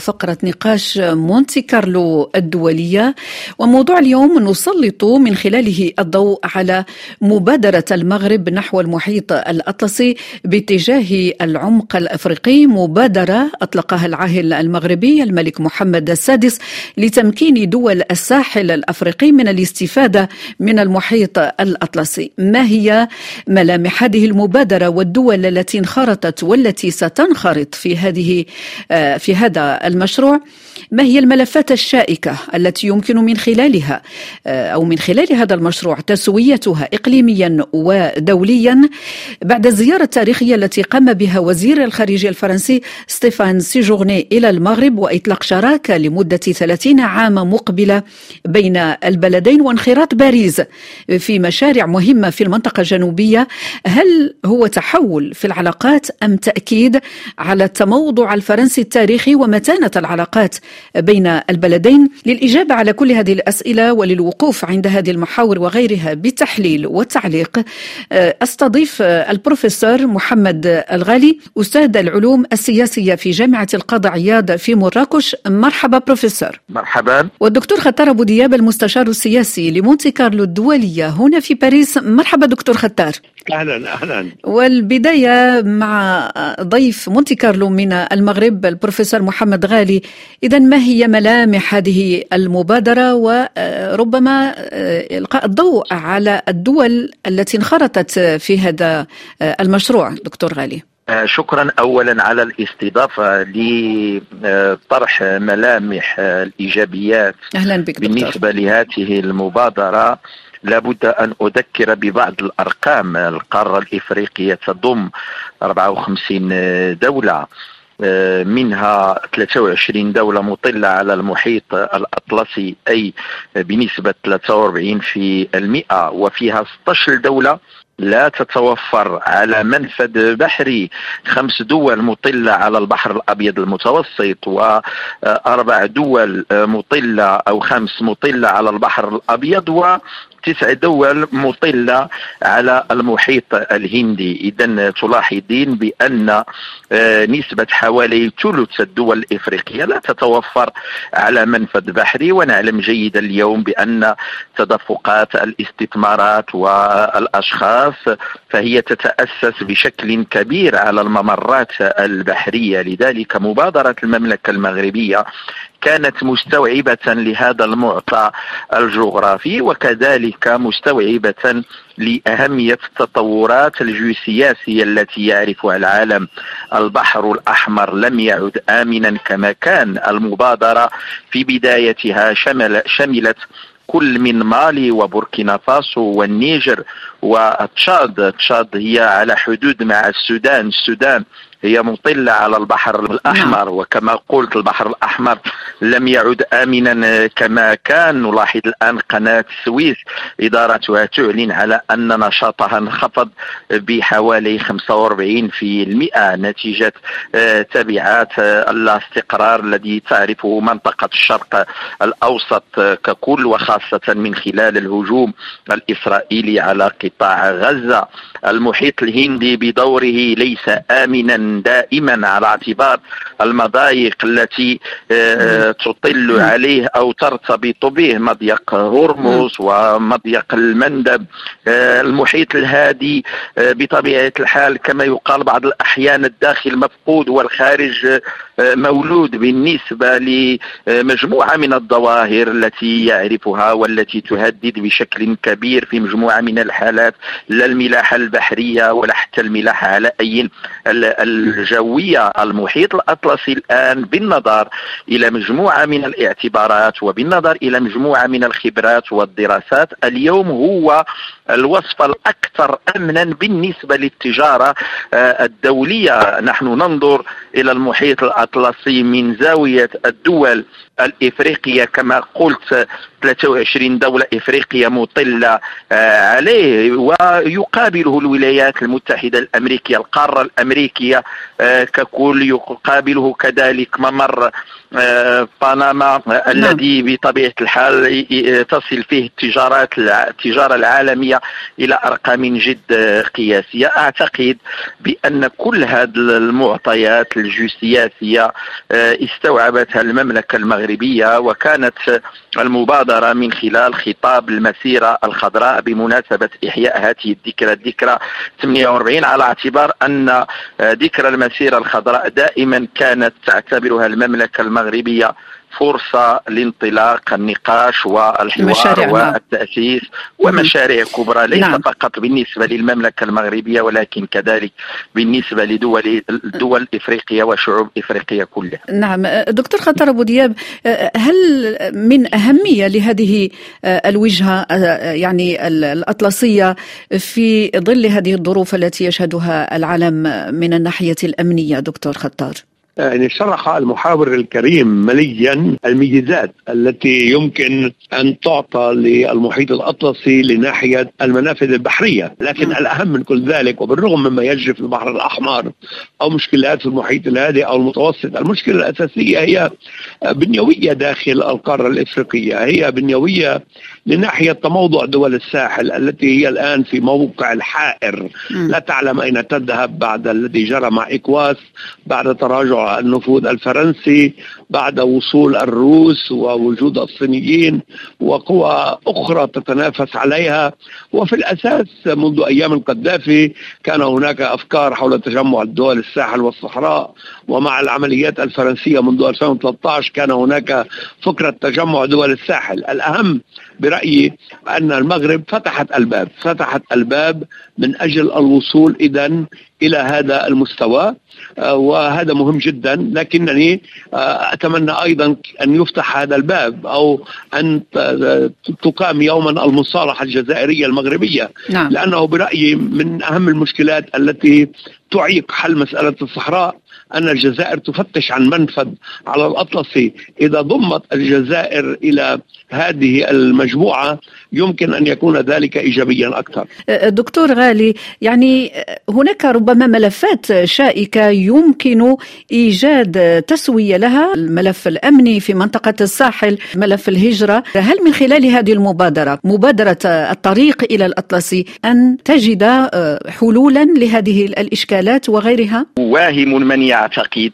فقرة نقاش مونتي كارلو الدولية. وموضوع اليوم نسلط من خلاله الضوء على مبادرة المغرب نحو المحيط الأطلسي باتجاه العمق الأفريقي. مبادرة أطلقها العاهل المغربي الملك محمد السادس لتمكين دول الساحل الأفريقي من الاستفادة من المحيط الأطلسي. ما هي ملامح هذه المبادرة والدول التي انخرطت والتي ستنخرط في هذه في هذا المشروع ما هي الملفات الشائكة التي يمكن من خلالها؟ آه، أو من خلال هذا المشروع تسويتها إقليميا ودوليا بعد الزيارة التاريخية التي قام بها وزير الخارجية الفرنسي ستيفان سيجورني إلى المغرب وإطلاق شراكة لمدة 30 عاما مقبلة بين البلدين وانخراط باريس في مشاريع مهمة في المنطقة الجنوبية. هل هو تحول في العلاقات أم تأكيد على التموضع الفرنسي التاريخي؟ ومتى كانت العلاقات بين البلدين للإجابة على كل هذه الأسئلة وللوقوف عند هذه المحاور وغيرها بتحليل وتعليق. آه، أستضيف البروفيسور محمد الغالي أستاذ العلوم السياسية في جامعة القاضي عياض في مراكش. مرحبا بروفيسور. مرحبا. والدكتور خطار أبو دياب المستشار السياسي لمونتي كارلو الدولية هنا في باريس. مرحبا دكتور خطار. أهلا أهلا. والبداية مع ضيف مونتي كارلو من المغرب البروفيسور محمد غالي اذا ما هي ملامح هذه المبادرة؟ وربما إلقاء الضوء على الدول التي انخرطت في هذا المشروع دكتور غالي. شكرا اولا على الاستضافة لطرح ملامح الإيجابيات أهلا بك دكتور. بالنسبة لهذه المبادرة. لابد أن أذكر ببعض الأرقام. القارة الإفريقية تضم 54 دولة. منها 23 دولة مطلة على المحيط الأطلسي أي بنسبة 43 في المئة وفيها 16 دولة لا تتوفر على منفذ بحري. خمس دول مطلة على البحر الأبيض المتوسط وأربع دول مطلة أو خمس مطلة على البحر الأبيض تسع دول مطلة على المحيط الهندي. إذا تلاحظين بأن آه، نسبة حوالي ثلث الدول الإفريقية لا تتوفر على منفذ بحري. ونعلم جيدا اليوم بأن تدفقات الاستثمارات والأشخاص فهي تتأسس بشكل كبير على الممرات البحرية. لذلك مبادرة المملكة المغربية كانت مستوعبة لهذا المعطى الجغرافي وكذلك مستوعبة لأهمية التطورات الجيوسياسية التي يعرفها العالم. البحر الأحمر لم يعد آمنا كما كان. المبادرة في بدايتها شمل شملت كل من مالي وبوركينا فاسو والنيجر وتشاد تشاد هي على حدود مع السودان السودان هي مطلة على البحر الأحمر نعم. وكما قلت البحر الأحمر لم يعد آمنا كما كان نلاحظ الآن قناة السويس إدارتها تعلن على أن نشاطها انخفض بحوالي 45% نتيجة آه، تبعات آه، الاستقرار الذي تعرفه منطقة الشرق الأوسط ككل وخاصة من خلال الهجوم الإسرائيلي على قطاع غزة. المحيط الهندي بدوره ليس آمنا دائما على اعتبار المضايق التي آه، تطل عليه أو ترتبط به مضيق هرمز ومضيق المندب. آه، المحيط الهادي آه، بطبيعة الحال كما يقال بعض الأحيان الداخل مفقود والخارج مولود بالنسبة لمجموعة من الظواهر التي يعرفها والتي تهدد بشكل كبير في مجموعة من الحالات. لا الملاحة البحرية ولا حتى الملاحة على أي الجوية المحيط. الأطلسي الآن بالنظر إلى مجموعة من الاعتبارات وبالنظر إلى مجموعة من الخبرات والدراسات اليوم هو الوصف الأكثر أمنا بالنسبة للتجارة آه، الدولية نحن ننظر إلى المحيط الأطلسي من زاوية الدول الإفريقية كما قلت 23 دولة إفريقية مطلة آه، عليه ويقابله الولايات المتحدة الأمريكية القارة الأمريكية آه، ككل يقابله كذلك ممر بنما نعم. الذي بطبيعة الحال تصل فيه التجارات التجارة العالمية إلى أرقام جد قياسية. أعتقد بأن كل هذه المعطيات الجيوسياسية استوعبتها المملكة المغربية وكانت المبادرة من خلال خطاب المسيرة الخضراء بمناسبة إحياء هذه الذكرى. الذكرى 48 على اعتبار أن ذكرى المسيرة الخضراء دائما كانت تعتبرها المملكة المغربية فرصة لانطلاق النقاش والحوار نعم. والتأسيس ومشاريع كبرى ليس نعم. فقط بالنسبة للمملكة المغربية ولكن كذلك بالنسبة لدول دول إفريقيا وشعوب إفريقيا كلها نعم دكتور خطر أبو دياب هل من أهمية لهذه الوجهة يعني الأطلسية في ظل هذه الظروف التي يشهدها العالم من الناحية الأمنية دكتور خطار؟ يعني شرح المحاور الكريم مليا الميزات التي يمكن أن تعطى للمحيط الأطلسي لناحية المنافذ البحرية، لكن م. الأهم من كل ذلك وبالرغم مما يجري في البحر الأحمر أو مشكلات في المحيط الهادئ أو المتوسط، المشكلة الأساسية هي بنيوية داخل القارة الإفريقية، هي بنيوية لناحية تموضع دول الساحل التي هي الآن في موقع الحائر، م. لا تعلم أين تذهب بعد الذي جرى مع إكواس بعد تراجع النفوذ الفرنسي بعد وصول الروس ووجود الصينيين وقوى أخرى تتنافس عليها. وفي الأساس منذ أيام القذافي كان هناك أفكار حول تجمع الدول الساحل والصحراء. ومع العمليات الفرنسية منذ 2013 كان هناك فكرة تجمع دول الساحل. الأهم برأيي أن المغرب فتحت الباب فتحت الباب من أجل الوصول اذا إلى هذا المستوى. وهذا مهم جدا. لكنني آه، أتمنى أيضا أن يفتح هذا الباب أو أن تقام يوما المصالحة الجزائرية المغربية. نعم. لأنه برأيي من أهم المشكلات التي تعيق حل مسألة الصحراء أن الجزائر تفتش عن منفذ على الأطلسي. إذا ضمت الجزائر إلى هذه المجموعة يمكن أن يكون ذلك إيجابيا أكثر. دكتور غالي يعني هناك ربما ملفات شائكة يمكن إيجاد تسوية لها. الملف الأمني في منطقة الساحل ملف الهجرة. هل من خلال هذه المبادرة مبادرة الطريق إلى الأطلسي أن تجد حلولا لهذه الإشكالات وغيرها؟ واهم من يعتقد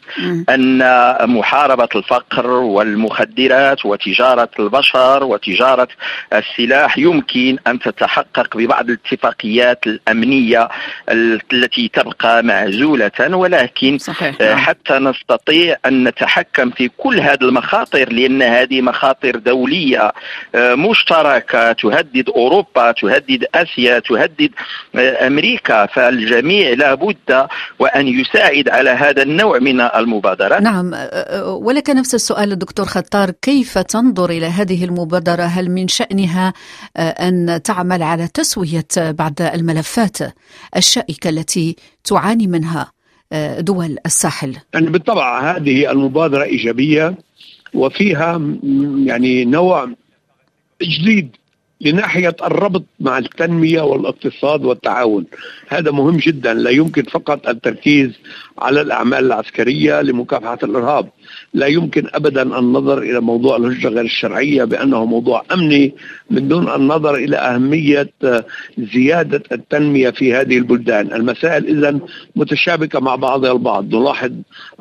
أن محاربة الفقر والمخدرات وتجارة البشر وتجارة السلاح يمكن أن تتحقق ببعض الاتفاقيات الأمنية التي تبقى معزولة ولكن صحيح. نعم. حتى نستطيع أن نتحكم في كل هذه المخاطر لأن هذه مخاطر دولية مشتركة تهدد أوروبا تهدد آسيا تهدد أمريكا فالجميع لابد وأن يساعد على هذا النوع من المبادرات نعم ولك نفس السؤال الدكتور خطار كيف تنظر إلى هذه المبادرة هل من شأنها أن تعمل على تسوية بعض الملفات الشائكة التي تعاني منها دول الساحل. يعني بالطبع هذه المبادرة إيجابية وفيها يعني نوع جديد لناحية الربط مع التنمية والاقتصاد والتعاون. هذا مهم جدا لا يمكن فقط التركيز على الأعمال العسكرية لمكافحة الإرهاب. لا يمكن ابدا النظر إلى موضوع الهجره غير الشرعية بأنه موضوع أمني من دون النظر إلى أهمية زيادة التنمية في هذه البلدان، المسائل اذا متشابكة مع بعضها البعض، نلاحظ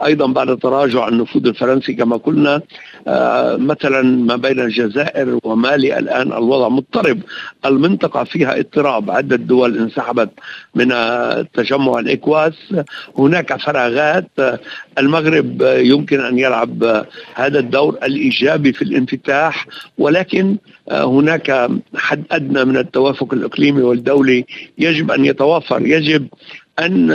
أيضا بعد تراجع النفوذ الفرنسي كما قلنا آه، مثلا ما بين الجزائر ومالي الآن الوضع مضطرب، المنطقة فيها اضطراب، عدة دول انسحبت من تجمع الإكواس، هناك فراغات. المغرب يمكن أن يلعب هذا الدور الإيجابي في الانفتاح. ولكن هناك حد أدنى من التوافق الإقليمي والدولي يجب أن يتوافر. يجب أن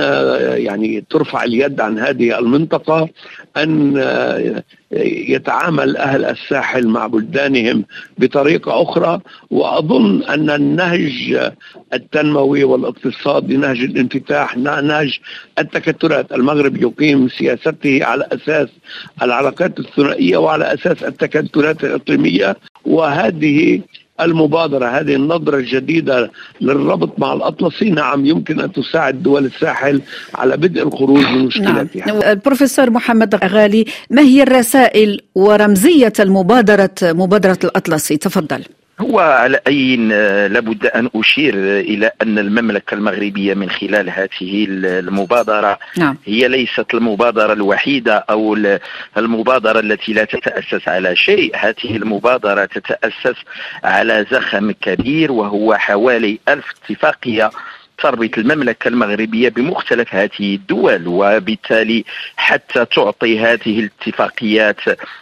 يعني ترفع اليد عن هذه المنطقة أن يتعامل أهل الساحل مع بلدانهم بطريقة أخرى. وأظن أن النهج التنموي والاقتصادي نهج الانفتاح نهج التكتلات. المغرب يقيم سياسته على أساس العلاقات الثنائية وعلى أساس التكتلات الإقليمية. وهذه المبادرة هذه النظرة الجديدة للربط مع الأطلسي. نعم يمكن أن تساعد دول الساحل على بدء الخروج من مشكلتها نعم. البروفيسور محمد غالي ما هي الرسائل ورمزية المبادرة مبادرة الأطلسي؟ تفضل. هو على أي لابد أن أشير إلى أن المملكة المغربية من خلال هذه المبادرة نعم. هي ليست المبادرة الوحيدة أو المبادرة التي لا تتأسس على شيء هذه المبادرة تتأسس على زخم كبير وهو حوالي ألف اتفاقية تربط المملكة المغربية بمختلف هذه الدول وبالتالي حتى تعطي هذه الاتفاقيات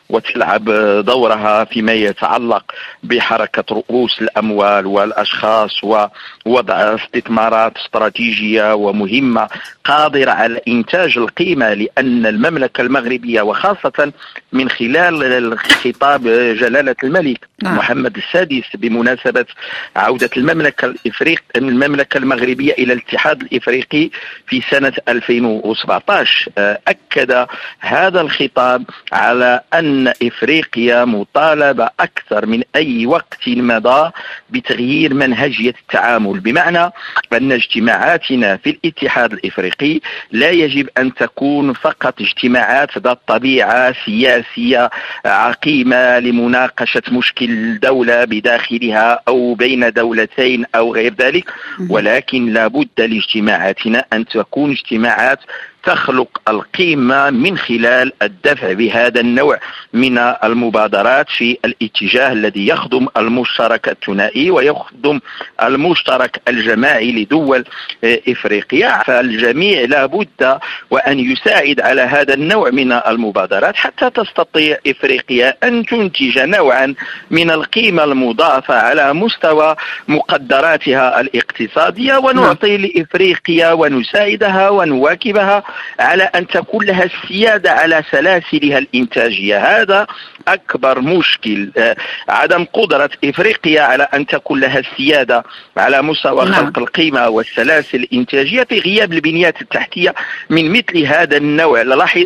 وتلعب دورها فيما يتعلق بحركة رؤوس الأموال والأشخاص ووضع استثمارات استراتيجية ومهمة قادرة على إنتاج القيمة لأن المملكة المغربية وخاصة من خلال خطاب جلالة الملك نعم. محمد السادس بمناسبة عودة المملكة الإفريق المملكة المغربية إلى الاتحاد الإفريقي في سنة 2017 أكد هذا الخطاب على أن إفريقيا مطالبة أكثر من أي وقت مضى بتغيير منهجية التعامل بمعنى أن اجتماعاتنا في الاتحاد الإفريقي لا يجب أن تكون فقط اجتماعات ذات طبيعة سياسية عقيمة لمناقشة مشكل دولة بداخلها أو بين دولتين أو غير ذلك ولكن لابد لاجتماعاتنا أن تكون اجتماعات تخلق القيمة من خلال الدفع بهذا النوع من المبادرات في الاتجاه الذي يخدم المشترك الثنائي ويخدم المشترك الجماعي لدول إفريقيا. فالجميع لابد وأن يساعد على هذا النوع من المبادرات حتى تستطيع إفريقيا أن تنتج نوعا من القيمة المضافة على مستوى مقدراتها الاقتصادية. ونعطي لإفريقيا ونساعدها ونواكبها على أن تكون لها السيادة على سلاسلها الإنتاجية. هذا أكبر مشكل. آه، عدم قدرة إفريقيا على أن تكون لها السيادة على مستوى نعم. خلق القيمة والسلاسل الإنتاجية في غياب البنيات التحتية من مثل هذا النوع.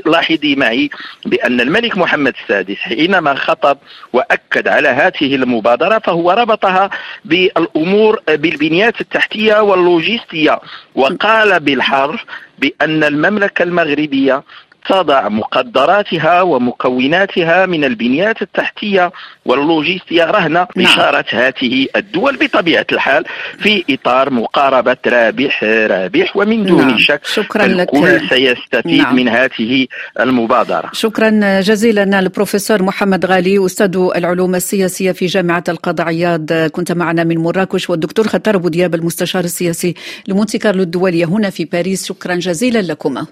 لاحظي معي بأن الملك محمد السادس حينما خطب وأكد على هذه المبادرة فهو ربطها بالأمور بالبنيات التحتية واللوجستية وقال بالحرف بأن المملكة المغربية تضع مقدراتها ومكوناتها من البنيات التحتية واللوجستية رهن نعم. إشارة هذه الدول بطبيعة الحال في إطار مقاربة رابح رابح ومن دون نعم. شك شكرا الكل لك. سيستفيد نعم. من هذه المبادرة شكرا جزيلا البروفيسور محمد غالي أستاذ العلوم السياسية في جامعة القاضي عياض كنت معنا من مراكش والدكتور خطر أبو دياب المستشار السياسي لمونتي كارلو الدولية هنا في باريس شكرا جزيلا لكما